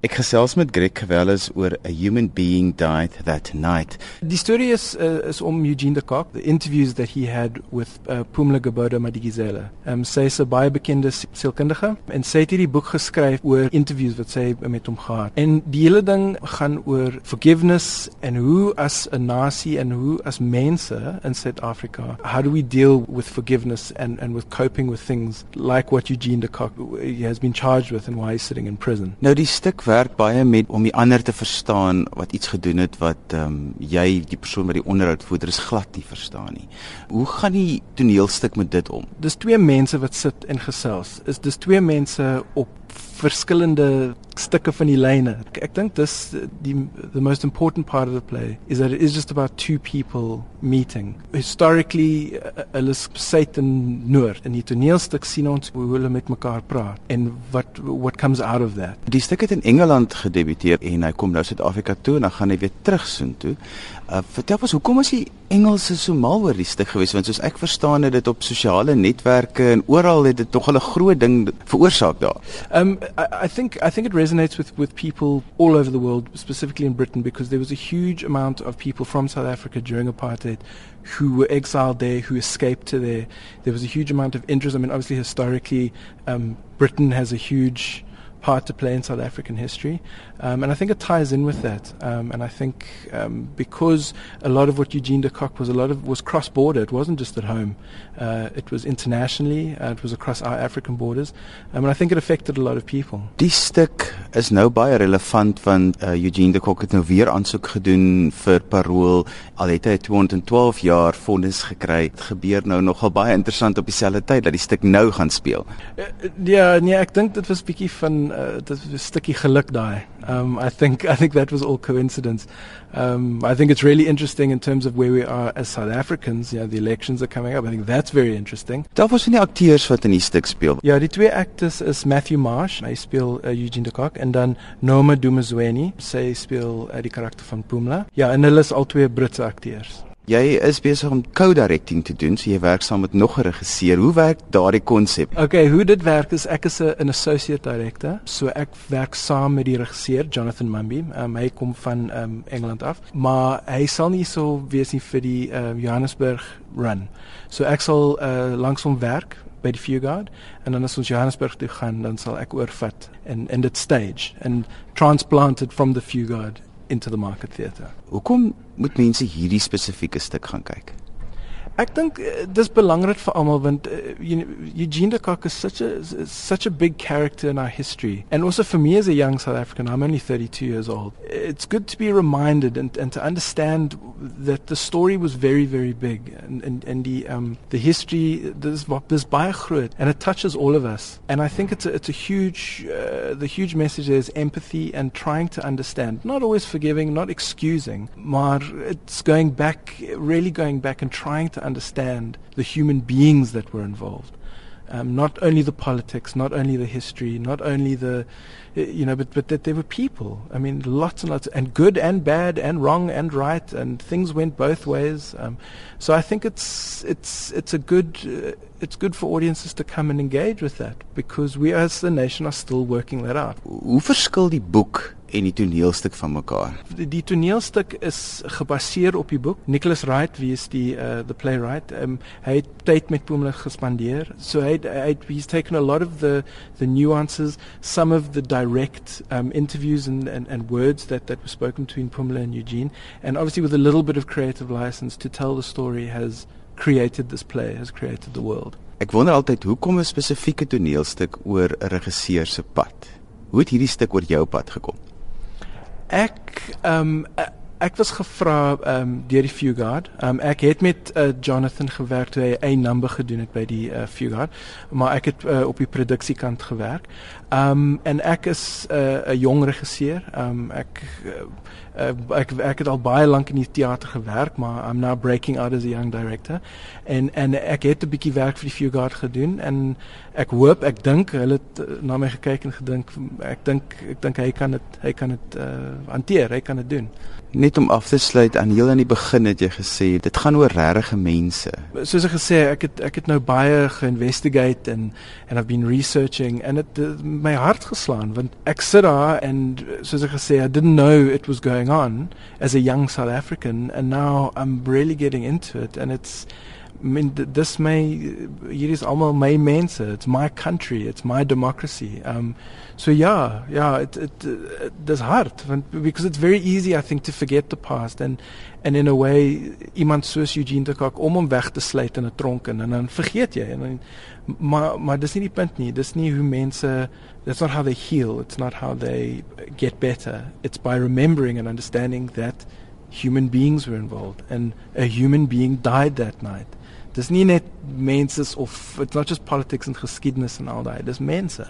Ek gesels met Greg Gewelles oor a human being died that night. Die storie is uh, is om Eugene de Kock, the interviews that he had with uh, Pumla Gobodo Madikizela. Um sy is 'n baie bekende sielkundige en sy het hierdie boek geskryf oor interviews wat sy met hom gehad. En die hele ding gaan oor forgiveness en hoe as 'n nasie en hoe as mense in Suid-Afrika, how do we deal with forgiveness and and with coping with things like what Eugene de Kock has been charged with and why he's sitting in prison. Nou die stuk werk baie met om die ander te verstaan wat iets gedoen het wat ehm um, jy die persoon wat die onderhoud voer is glad nie verstaan nie. Hoe gaan die toneelstuk met dit om? Dis twee mense wat sit en gesels. Is dis twee mense op verskillende stukke van die lyne. Ek, ek dink dis die the most important part of the play is that it is just about two people meeting. Historically hulle uh, sit in noord in die toneelstuk sien ons hoe hulle met mekaar praat en what what comes out of that. Die stuk het in Engeland gedebuteer en hy kom nou Suid-Afrika toe en dan gaan hy weer terug soen toe. Uh, vertel ons hoekom is die Engelse so mal oor die stuk gewees want soos ek verstaan het dit op sosiale netwerke en oral het dit tog 'n groot ding veroorsaak daar. Um I, I think I think it resonates with with people all over the world specifically in Britain because there was a huge amount of people from South Africa during apartheid who were exiled there who escaped to there. There was a huge amount of interest. I mean obviously historically um Britain has a huge part to play in South African history. Um, and I think it ties in with that. Um, and I think um, because a lot of what Eugene de Kock was, a lot of was cross-border. It wasn't just at home. Uh, it was internationally. Uh, it was across our African borders. Um, and I think it affected a lot of people. Die stuk is nou baie relevant want uh, Eugene de Kock het nou weer aansoek gedoen vir parol. Al het hy 212 jaar vonnis gekry. Dit gebeur nou nogal baie interessant op dieselfde tyd dat die stuk nou gaan speel. Uh, ja, nee, ek dink dit was bietjie van uh, dit was 'n stukkie geluk daai. Um, I think I think that was all coincidence. Um, I think it's really interesting in terms of where we are as South Africans. You know, the elections are coming up. I think that's very interesting. Daar was van die akteurs wat in die stuk speel. Ja, die twee actors is Matthew Marsh, hy speel uh, Eugene de Kock en dan Noma Dumezweni, sy speel uh, die karakter van Pumla. Ja, en hulle is al twee Britse akteurs. Jy is besig om co-directing te doen, so jy werk saam met nog 'n regisseur. Hoe werk daardie konsep? Okay, hoe dit werk is ek is 'n associate director, so ek werk saam met die regisseur Jonathan Mumby. Um, hy kom van um, Engeland af, maar hy sal nie so wees nie vir die um, Johannesburg run. So ek sal uh, langsom werk by die Fugard en dan as ons Johannesburg toe gaan, dan sal ek oorvat en in dit stage and transplanted from the Fugard into the market theatre. Hoekom moet mense hierdie spesifieke stuk gaan kyk? Ek dink uh, dis belangrik vir almal want uh, you know, Eugene de Kock is such a such a big character in our history and also for me as a young South African I'm only 32 years old it's good to be reminded and and to understand that the story was very very big. And and and the um the history this this and it touches all of us. And I think it's a, it's a huge uh, the huge message is empathy and trying to understand. Not always forgiving not excusing maar it's going back really going back and trying to understand the human beings that were involved. Um, not only the politics, not only the history, not only the, you know, but, but that there were people. I mean, lots and lots, and good and bad, and wrong and right, and things went both ways. Um, so I think it's it's it's a good uh, it's good for audiences to come and engage with that because we as a nation are still working that out. Hoe verskil die boek en die toneelstuk van mekaar. Die, die toneelstuk is gebaseer op die boek. Nicholas Wright, wie is die uh the playwright, um, hy het tyd met Pumla gespandeer. So hy hy he's taken a lot of the the nuances, some of the direct um interviews and and and words that that were spoken between Pumla and Eugene and obviously with a little bit of creative license to tell the story has created this play, has created the world. Ek wonder altyd hoekom 'n spesifieke toneelstuk oor 'n regisseur se pad. Hoe het hierdie stuk oor jou pad gekom? Ek ehm um, ek was gevra ehm um, deur die Fugard. Ehm um, ek het met uh, Jonathan gewerk toe hy 'n number gedoen het by die uh, Fugard, maar ek het uh, op die produksiekant gewerk. Ehm um, en ek is 'n uh, jong regisseur. Ehm um, ek uh, uh, ek ek het al baie lank in die teater gewerk, maar I'm now breaking out as a young director. En en ek het 'n bietjie werk vir die Fugard gedoen en ek hoop, ek dink hulle het na my gekyk en gedink ek dink ek dink hy kan dit hy kan dit uh, hanteer, hy kan dit doen. Net om af te sluit aan heel aan die begin het jy gesê dit gaan oor regte mense. Soos ek gesê ek het ek het nou baie geïnvestigate en and I've been researching and it my hart geslaan want ek sit daar en soos ek gesê I didn't know it was going on as a young South African and now I'm really getting into it and it's I mean this may hier is almal my mense. It's my country. It's my democracy. Um so ja ja it it, it dis hard want because it's very easy I think to forget the past and and in a way iemand soos Eugene de Kock om hom weg te sluit in 'n tronk en, dan vergeet dan, maar maar dis nie die punt nie. Dis nie hoe mense that's not how they heal. It's not how they get better. It's by remembering and understanding that human beings were involved and a human being died that night Dis nie net mense of it's not just politics and geskiedenis en al daai, dis mense.